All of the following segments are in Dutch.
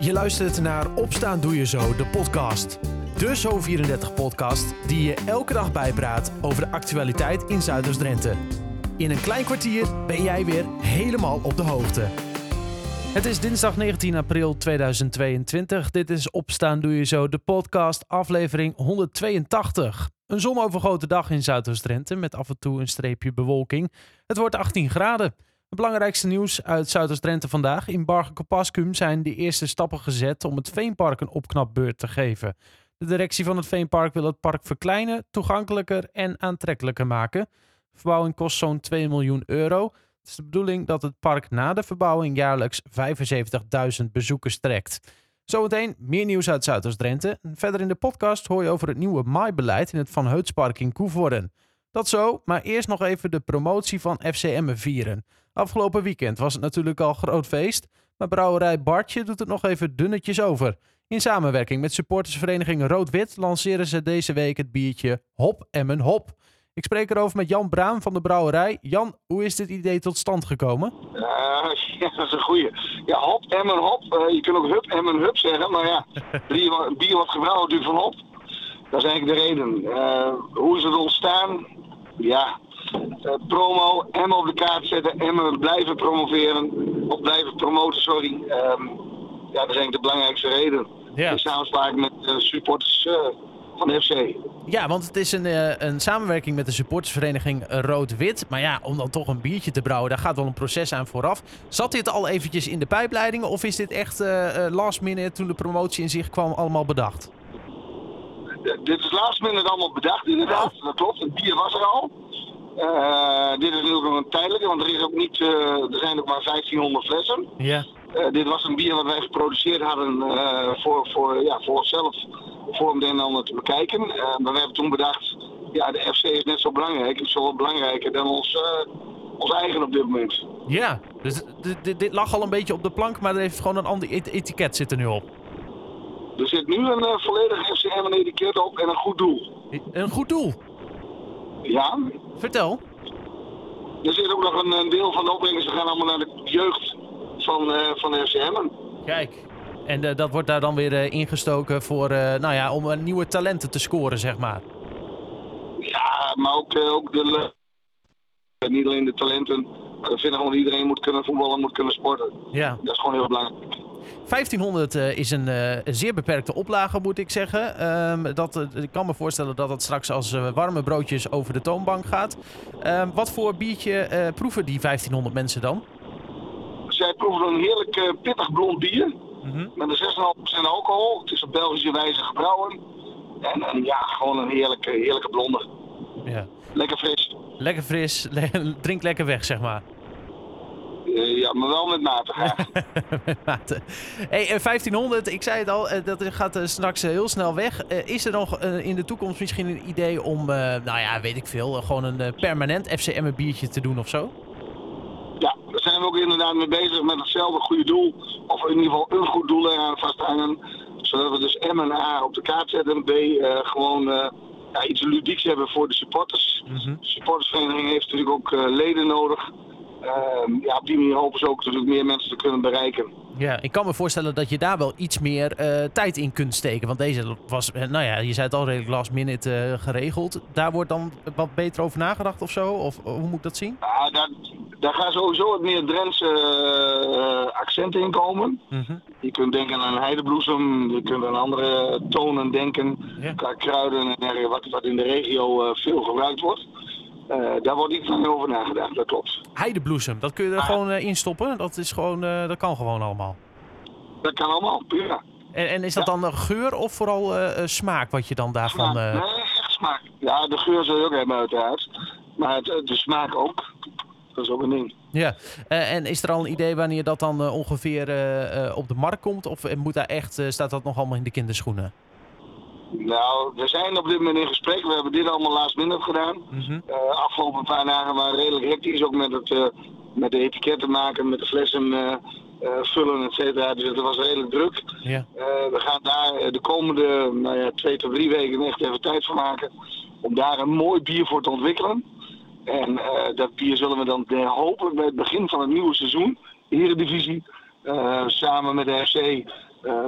Je luistert naar Opstaan Doe Je Zo, de podcast. De Zo34-podcast die je elke dag bijpraat over de actualiteit in Zuiders-Drenthe. In een klein kwartier ben jij weer helemaal op de hoogte. Het is dinsdag 19 april 2022. Dit is Opstaan Doe Je Zo, de podcast, aflevering 182. Een zonovergoten dag in Zuidoost-Drenthe met af en toe een streepje bewolking. Het wordt 18 graden. Het belangrijkste nieuws uit Zuidoost-Drenthe vandaag. In Bargen zijn de eerste stappen gezet om het Veenpark een opknapbeurt te geven. De directie van het Veenpark wil het park verkleinen, toegankelijker en aantrekkelijker maken. De verbouwing kost zo'n 2 miljoen euro. Het is de bedoeling dat het park na de verbouwing jaarlijks 75.000 bezoekers trekt. Zometeen meer nieuws uit Zuidoost-Drenthe. Verder in de podcast hoor je over het nieuwe maaibeleid in het Van Heutspark in Koevoorden. Dat zo, maar eerst nog even de promotie van FCM vieren. Afgelopen weekend was het natuurlijk al groot feest, maar brouwerij Bartje doet het nog even dunnetjes over. In samenwerking met supportersvereniging Rood-Wit lanceren ze deze week het biertje Hop Emmen Hop. Ik spreek erover met Jan Braam van de brouwerij. Jan, hoe is dit idee tot stand gekomen? Uh, ja, dat is een goeie. Ja, hop, emmen, hop. Uh, je kunt ook hup, emmen, hup zeggen. Maar ja, bier, bier wat gebrouwen natuurlijk van hop. Dat is eigenlijk de reden. Uh, hoe is het ontstaan? Ja, promo, emmen op de kaart zetten, emmen blijven promoveren. Of blijven promoten, sorry. Um, ja, dat is eigenlijk de belangrijkste reden. Ja. In samenspraak met supporters van de FC. Ja, want het is een, uh, een samenwerking met de supportersvereniging Rood-Wit. Maar ja, om dan toch een biertje te brouwen, daar gaat wel een proces aan vooraf. Zat dit al eventjes in de pijpleidingen of is dit echt uh, last minute toen de promotie in zich kwam allemaal bedacht? Dit is last minute allemaal bedacht inderdaad, dat klopt. Het bier was er al. dit is natuurlijk een tijdelijke, want er, is ook niet, er zijn ook maar 1500 flessen. Ja. dit was een bier wat wij geproduceerd hadden voor, voor, ja, voor onszelf vorm en ander te bekijken. Maar we hebben toen bedacht, ja, de FC is net zo belangrijk, is wel belangrijker dan ons, ons eigen op dit moment. Ja, dus dit, dit lag al een beetje op de plank, maar er heeft gewoon een ander etiket zitten nu op. Er zit nu een uh, volledig FCM etiket op en een goed doel. Een goed doel? Ja. Vertel. Er zit ook nog een, een deel van de opbrengsten gaan allemaal naar de jeugd van, uh, van de FCM. Kijk, en uh, dat wordt daar dan weer ingestoken voor, nou ja, om nieuwe talenten te scoren, zeg maar. Ja, maar ook, ook de, niet alleen de talenten. We vinden gewoon dat iedereen moet kunnen voetballen, moet kunnen sporten. Ja. Dat is gewoon heel belangrijk. 1500 is een, een, zeer beperkte oplage, moet ik zeggen. Um, dat, ik kan me voorstellen dat het straks als warme broodjes over de toonbank gaat. Um, wat voor biertje proeven die 1500 mensen dan? Zij proeven een heerlijk pittig blond bier. Mm Met een 6,5% alcohol. Het is op Belgische wijze gebrouwen. En, en ja, gewoon een heerlijke, heerlijke blonde. Ja. Lekker fris. Lekker fris. Le drink lekker weg, zeg maar. Ja, maar wel met mate graag. met mate. Hey, 1500, ik zei het al, dat gaat straks heel snel weg. is er nog in de toekomst misschien een idee om, nou ja, weet ik veel, gewoon een permanent FCM biertje te doen of zo? Ja, daar zijn we ook inderdaad mee bezig met hetzelfde goede doel. Of in ieder geval een goed doel eraan vasthangen. Zodat we dus M en A op de kaart zetten. B uh, gewoon uh, ja, iets ludieks hebben voor de supporters. Mm -hmm. De supportersvereniging heeft natuurlijk ook uh, leden nodig. Ehm, ja, op die manier hopen ze ook natuurlijk meer mensen te kunnen bereiken. Ja, ik kan me voorstellen dat je daar wel iets meer tijd in kunt steken. Want deze was, nou ja, je zei het al redelijk last minute geregeld. Daar wordt dan wat beter over nagedacht of zo? Of hoe moet ik dat zien? Ja, daar, daar gaan sowieso wat meer Drentse accenten in komen. Mm -hmm. Je kunt denken aan heidebloesem, je kunt aan andere tonen denken. Ja. Qua kruiden en wat, wat in de regio veel gebruikt wordt. Uh, daar wordt niet van over nagedacht, dat klopt. Heidebloesem, dat kun je er ah. gewoon in stoppen? Dat, is gewoon, dat kan gewoon allemaal? Dat kan allemaal, prima. En, en is dat ja. dan geur of vooral smaak wat je dan daarvan... Smaak. Nee, echt smaak. Ja, de geur zul je ook hebben uiteraard. Maar het, de smaak ook dat is ook een ding. Ja, uh, en is er al een idee wanneer dat dan uh, ongeveer uh, op de markt komt? Of moet daar echt, staat dat nog allemaal in de kinderschoenen? Nou, we zijn op dit moment in gesprek. We hebben dit allemaal laatst minder gedaan. Mm -hmm. afgelopen paar dagen waren redelijk hectisch ook met, het, met de etiketten maken, met de flessen vullen, et cetera. Dus het was redelijk druk. We gaan daar de komende nou ja, twee tot drie weken echt even tijd voor maken. Om daar een mooi bier voor te ontwikkelen. En dat bier zullen we dan hopelijk bij het begin van het nieuwe seizoen, de Eredivisie, uh, samen met de FC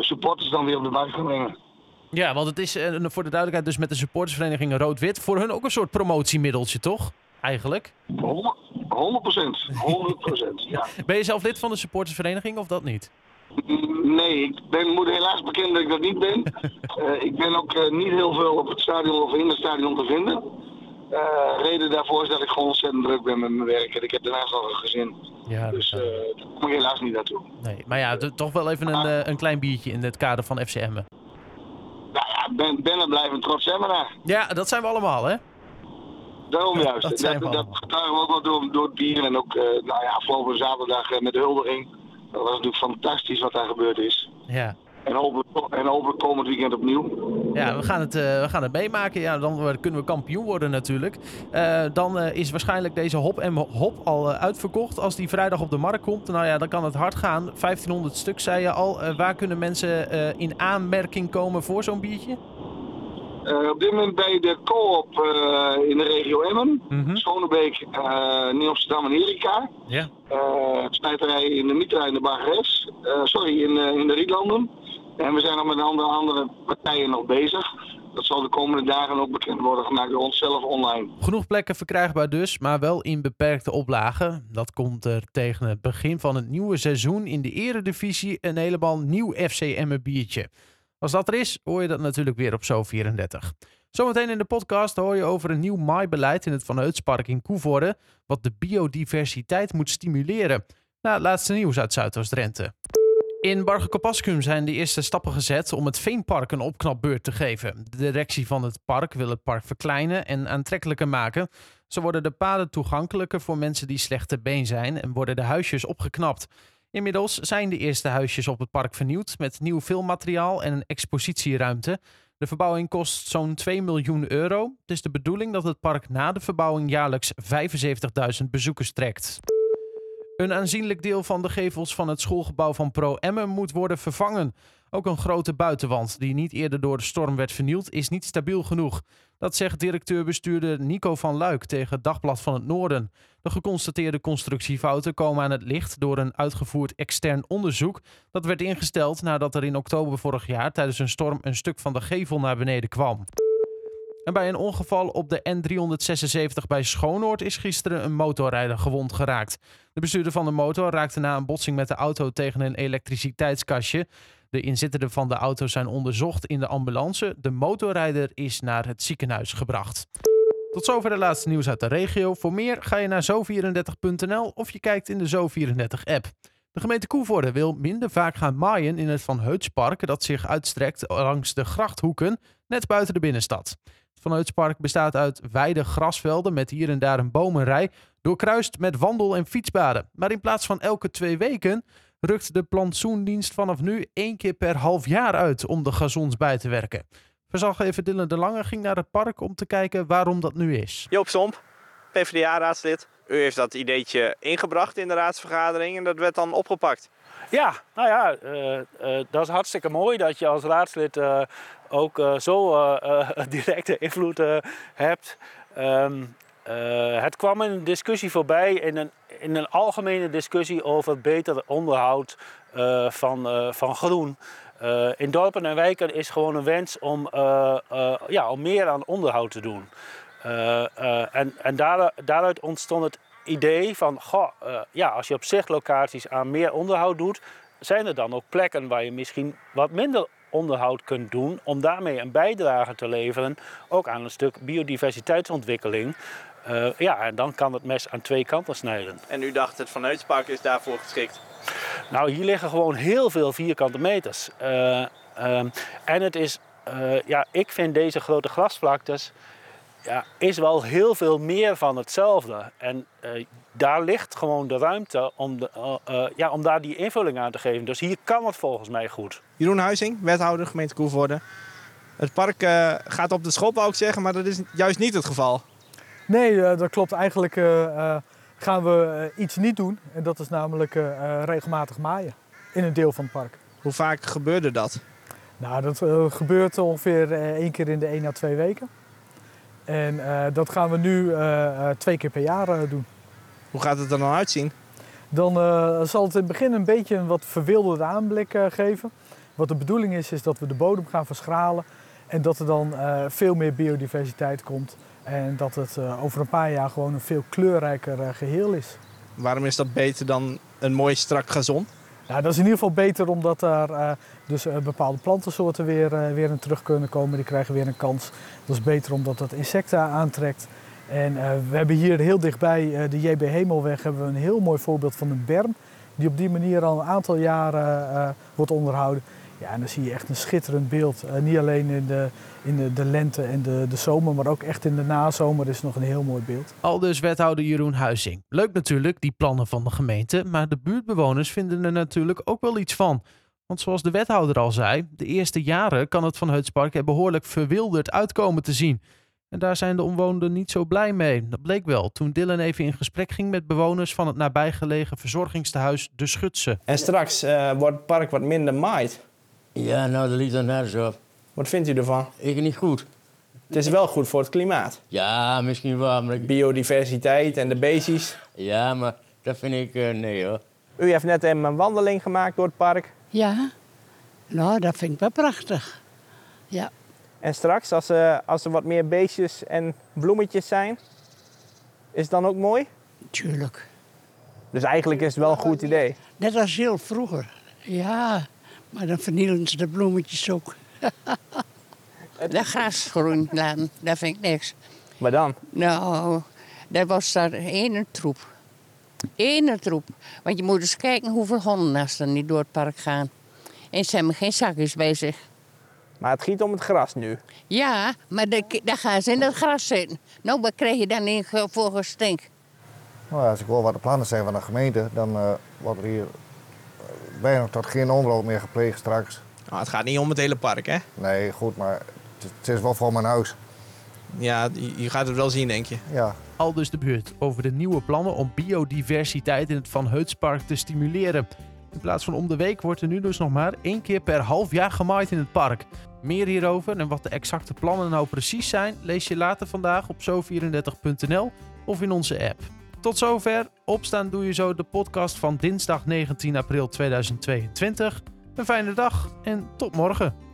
supporters dan weer op de markt gaan brengen. Ja, want het is voor de duidelijkheid dus met de supportersvereniging Rood-Wit voor hun ook een soort promotiemiddeltje, toch? Eigenlijk? 100 procent. 100 procent, ja. Ben je zelf lid van de supportersvereniging of dat niet? Nee, ik ben, moet helaas bekennen dat ik dat niet ben. uh, ik ben ook uh, niet heel veel op het stadion of in het stadion te vinden. Uh, reden daarvoor is dat ik gewoon ontzettend druk ben met mijn werk. En ik heb daarnaast nog een gezin. Ja, dus daar kom ik helaas niet naartoe. Nee, maar ja, toch wel even een, een klein biertje in het kader van FCM. Ja, ben, ben er blijven trots naar. Ja, dat zijn we allemaal, hè? Daarom juist. dat, dat, dat getuigen we ook wel door, door het bier. En ook nou ja, afgelopen zaterdag met de huldiging. Dat was natuurlijk fantastisch wat daar gebeurd is. Ja. En hopelijk, en hopelijk komend weekend opnieuw. Ja, we gaan het, uh, we gaan het meemaken. Ja, dan kunnen we kampioen worden natuurlijk. Uh, dan uh, is waarschijnlijk deze hop en hop al uitverkocht. Als die vrijdag op de markt komt, nou ja, dan kan het hard gaan. 1500 stuk zei je al. waar kunnen mensen in aanmerking komen voor zo'n biertje? Op dit moment bij de co-op in de regio Emmen, mm -hmm. Schonebeek, Nieuw-Amsterdam en Erika. Ja. snijterij in de Mitra in de Bargeres. sorry, in, in de Rietlanden. En we zijn nog met andere, andere partijen nog bezig. Dat zal de komende dagen ook bekend worden gemaakt door onszelf online. Genoeg plekken verkrijgbaar dus, maar wel in beperkte oplagen. Dat komt er tegen het begin van het nieuwe seizoen in de eredivisie een helemaal nieuw FC Emmen biertje. Als dat er is, hoor je dat natuurlijk weer op Zo34. Zometeen in de podcast hoor je over een nieuw maaibeleid in het Van Heutspark in Koevoorde, wat de biodiversiteit moet stimuleren. Nou, laatste nieuws uit Zuidoost-Drenthe. In Bargekopaskum zijn de eerste stappen gezet om het Veenpark een opknapbeurt te geven. De directie van het park wil het park verkleinen en aantrekkelijker maken. Zo worden de paden toegankelijker voor mensen die slechte been zijn en worden de huisjes opgeknapt. Inmiddels zijn de eerste huisjes op het park vernieuwd met nieuw filmmateriaal en een expositieruimte. De verbouwing kost zo'n 2 miljoen euro. Het is de bedoeling dat het park na de verbouwing jaarlijks 75.000 bezoekers trekt. Een aanzienlijk deel van de gevels van het schoolgebouw van Pro Emmen moet worden vervangen. Ook een grote buitenwand, die niet eerder door de storm werd vernield, is niet stabiel genoeg. Dat zegt directeur-bestuurder Nico van Luik tegen het Dagblad van het Noorden. De geconstateerde constructiefouten komen aan het licht door een uitgevoerd extern onderzoek. Dat werd ingesteld nadat er in oktober vorig jaar tijdens een storm een stuk van de gevel naar beneden kwam. Bij een ongeval op de N376 bij Schoonoord is gisteren een motorrijder gewond geraakt. De bestuurder van de motor raakte na een botsing met de auto tegen een elektriciteitskastje. De inzittenden van de auto zijn onderzocht in de ambulance. De motorrijder is naar het ziekenhuis gebracht. Tot zover de laatste nieuws uit de regio. Voor meer ga je naar zo34.nl of je kijkt in de Zo34-app. De gemeente Koevoorde wil minder vaak gaan maaien in het Van Heutspark dat zich uitstrekt langs de grachthoeken net buiten de binnenstad. Het Van Heutspark bestaat uit wijde grasvelden met hier en daar een bomenrij, doorkruist met wandel- en fietspaden. Maar in plaats van elke twee weken rukt de plantsoendienst vanaf nu één keer per half jaar uit om de gazons bij te werken. Verslaggever Dylan de Lange ging naar het park om te kijken waarom dat nu is. Joop Stomp, PvdA-raadslid. U heeft dat ideetje ingebracht in de raadsvergadering en dat werd dan opgepakt. Ja, nou ja, uh, uh, dat is hartstikke mooi dat je als raadslid uh, ook zo directe invloed hebt. Um, het kwam in een discussie voorbij, in een, in een algemene discussie over beter onderhoud van, van groen. In dorpen en wijken is gewoon een wens om, ja, om meer aan onderhoud te doen. en en daar, daaruit ontstond het idee van, goh, ja, als je op zichtlocaties aan meer onderhoud doet, zijn er dan ook plekken waar je misschien wat minder onderhoud kunt doen om daarmee een bijdrage te leveren, ook aan een stuk biodiversiteitsontwikkeling. ja, en dan kan het mes aan twee kanten snijden. En u dacht het Van Heutspark is daarvoor geschikt? Nou, hier liggen gewoon heel veel vierkante meters. Uh, en het is, uh, ja, ik vind deze grote grasvlaktes, ja, is wel heel veel meer van hetzelfde. En daar ligt gewoon de ruimte om, de, ja, om daar die invulling aan te geven. Dus hier kan het volgens mij goed. Jeroen Huizing, wethouder gemeente Koevoorde. Het park gaat op de schop, wou ik zeggen, maar dat is juist niet het geval. Nee, dat klopt eigenlijk gaan we eh, iets niet doen. En dat is namelijk eh, eh, regelmatig maaien in een deel van het park. Hoe vaak gebeurde dat? Nou, dat gebeurt ongeveer één keer in de één à twee weken. En dat gaan we nu twee keer per jaar doen. Hoe gaat het er dan uitzien? Dan zal het in het begin een beetje een wat verwilderde aanblik geven. Wat de bedoeling is, is dat we de bodem gaan verschralen en dat er dan eh, veel meer biodiversiteit komt. En dat het eh, over een paar jaar gewoon een veel kleurrijker eh, geheel is. Waarom is dat beter dan een mooi strak gazon? Nou, dat is in ieder geval beter omdat er eh, dus eh, bepaalde plantensoorten weer, eh, weer in terug kunnen komen. Die krijgen weer een kans. Dat is beter omdat dat insecten aantrekt. En eh, we hebben hier heel dichtbij eh, de JB Hemelweg hebben we een heel mooi voorbeeld van een berm. Die op die manier al een aantal jaren eh, wordt onderhouden. Ja, en dan zie je echt een schitterend beeld. Niet alleen in, de, in de, de lente en de, de zomer, maar ook echt in de nazomer is nog een heel mooi beeld. Al dus wethouder Jeroen Huizing. Leuk natuurlijk, die plannen van de gemeente, maar de buurtbewoners vinden er natuurlijk ook wel iets van. Want zoals de wethouder al zei, de eerste jaren kan het Van Heutspark er behoorlijk verwilderd uitkomen te zien. En daar zijn de omwonenden niet zo blij mee. Dat bleek wel toen Dylan even in gesprek ging met bewoners van het nabijgelegen verzorgingstehuis De Schutse. En straks eh, wordt het park wat minder maaid. Ja, nou, dat liet dan nergens op. Wat vindt u ervan? Ik niet goed. Het is wel goed voor het klimaat. Ja, misschien wel, maar ik... Biodiversiteit en de beestjes. Ja, maar dat vind ik... eh, nee, hoor. U heeft net even een wandeling gemaakt door het park. Ja, nou, dat vind ik wel prachtig. Ja, En straks, als, er- als er wat meer beestjes en bloemetjes zijn, is het dan ook mooi? tuurlijk. Dus eigenlijk is het wel een goed idee. Net als heel vroeger. Ja, maar dan vernielen ze de bloemetjes ook. De grasgroen laten, dat vind ik niks. Maar dan? Nou, dat was daar ene troep. Ene troep. Want je moet eens kijken hoeveel honden er niet door het park gaan. En ze hebben geen zakjes bij zich. Maar het giet om het gras nu. Ja, maar dan dan gaan ze in het gras zitten. Nou, wat krijg je dan in voor gestink? Nou, als ik hoor wat de plannen zijn van de gemeente, dan eh, wordt er hier eh, bijna tot geen onderhoud meer gepleegd straks. Nou, het gaat niet om het hele park, hè? Nee, goed, maar het, het is wel voor mijn huis. Ja, je je gaat het wel zien, denk je. Ja, Al dus de buurt over de nieuwe plannen om biodiversiteit in het Van Heutspark te stimuleren. In plaats van om de week wordt er nu dus nog maar één keer per half jaar gemaaid in het park. Meer hierover en wat de exacte plannen nou precies zijn, lees je later vandaag op zo34.nl of in onze app. Tot zover. Opstaan doe je zo de podcast van dinsdag 19 april 2022. Een fijne dag en tot morgen.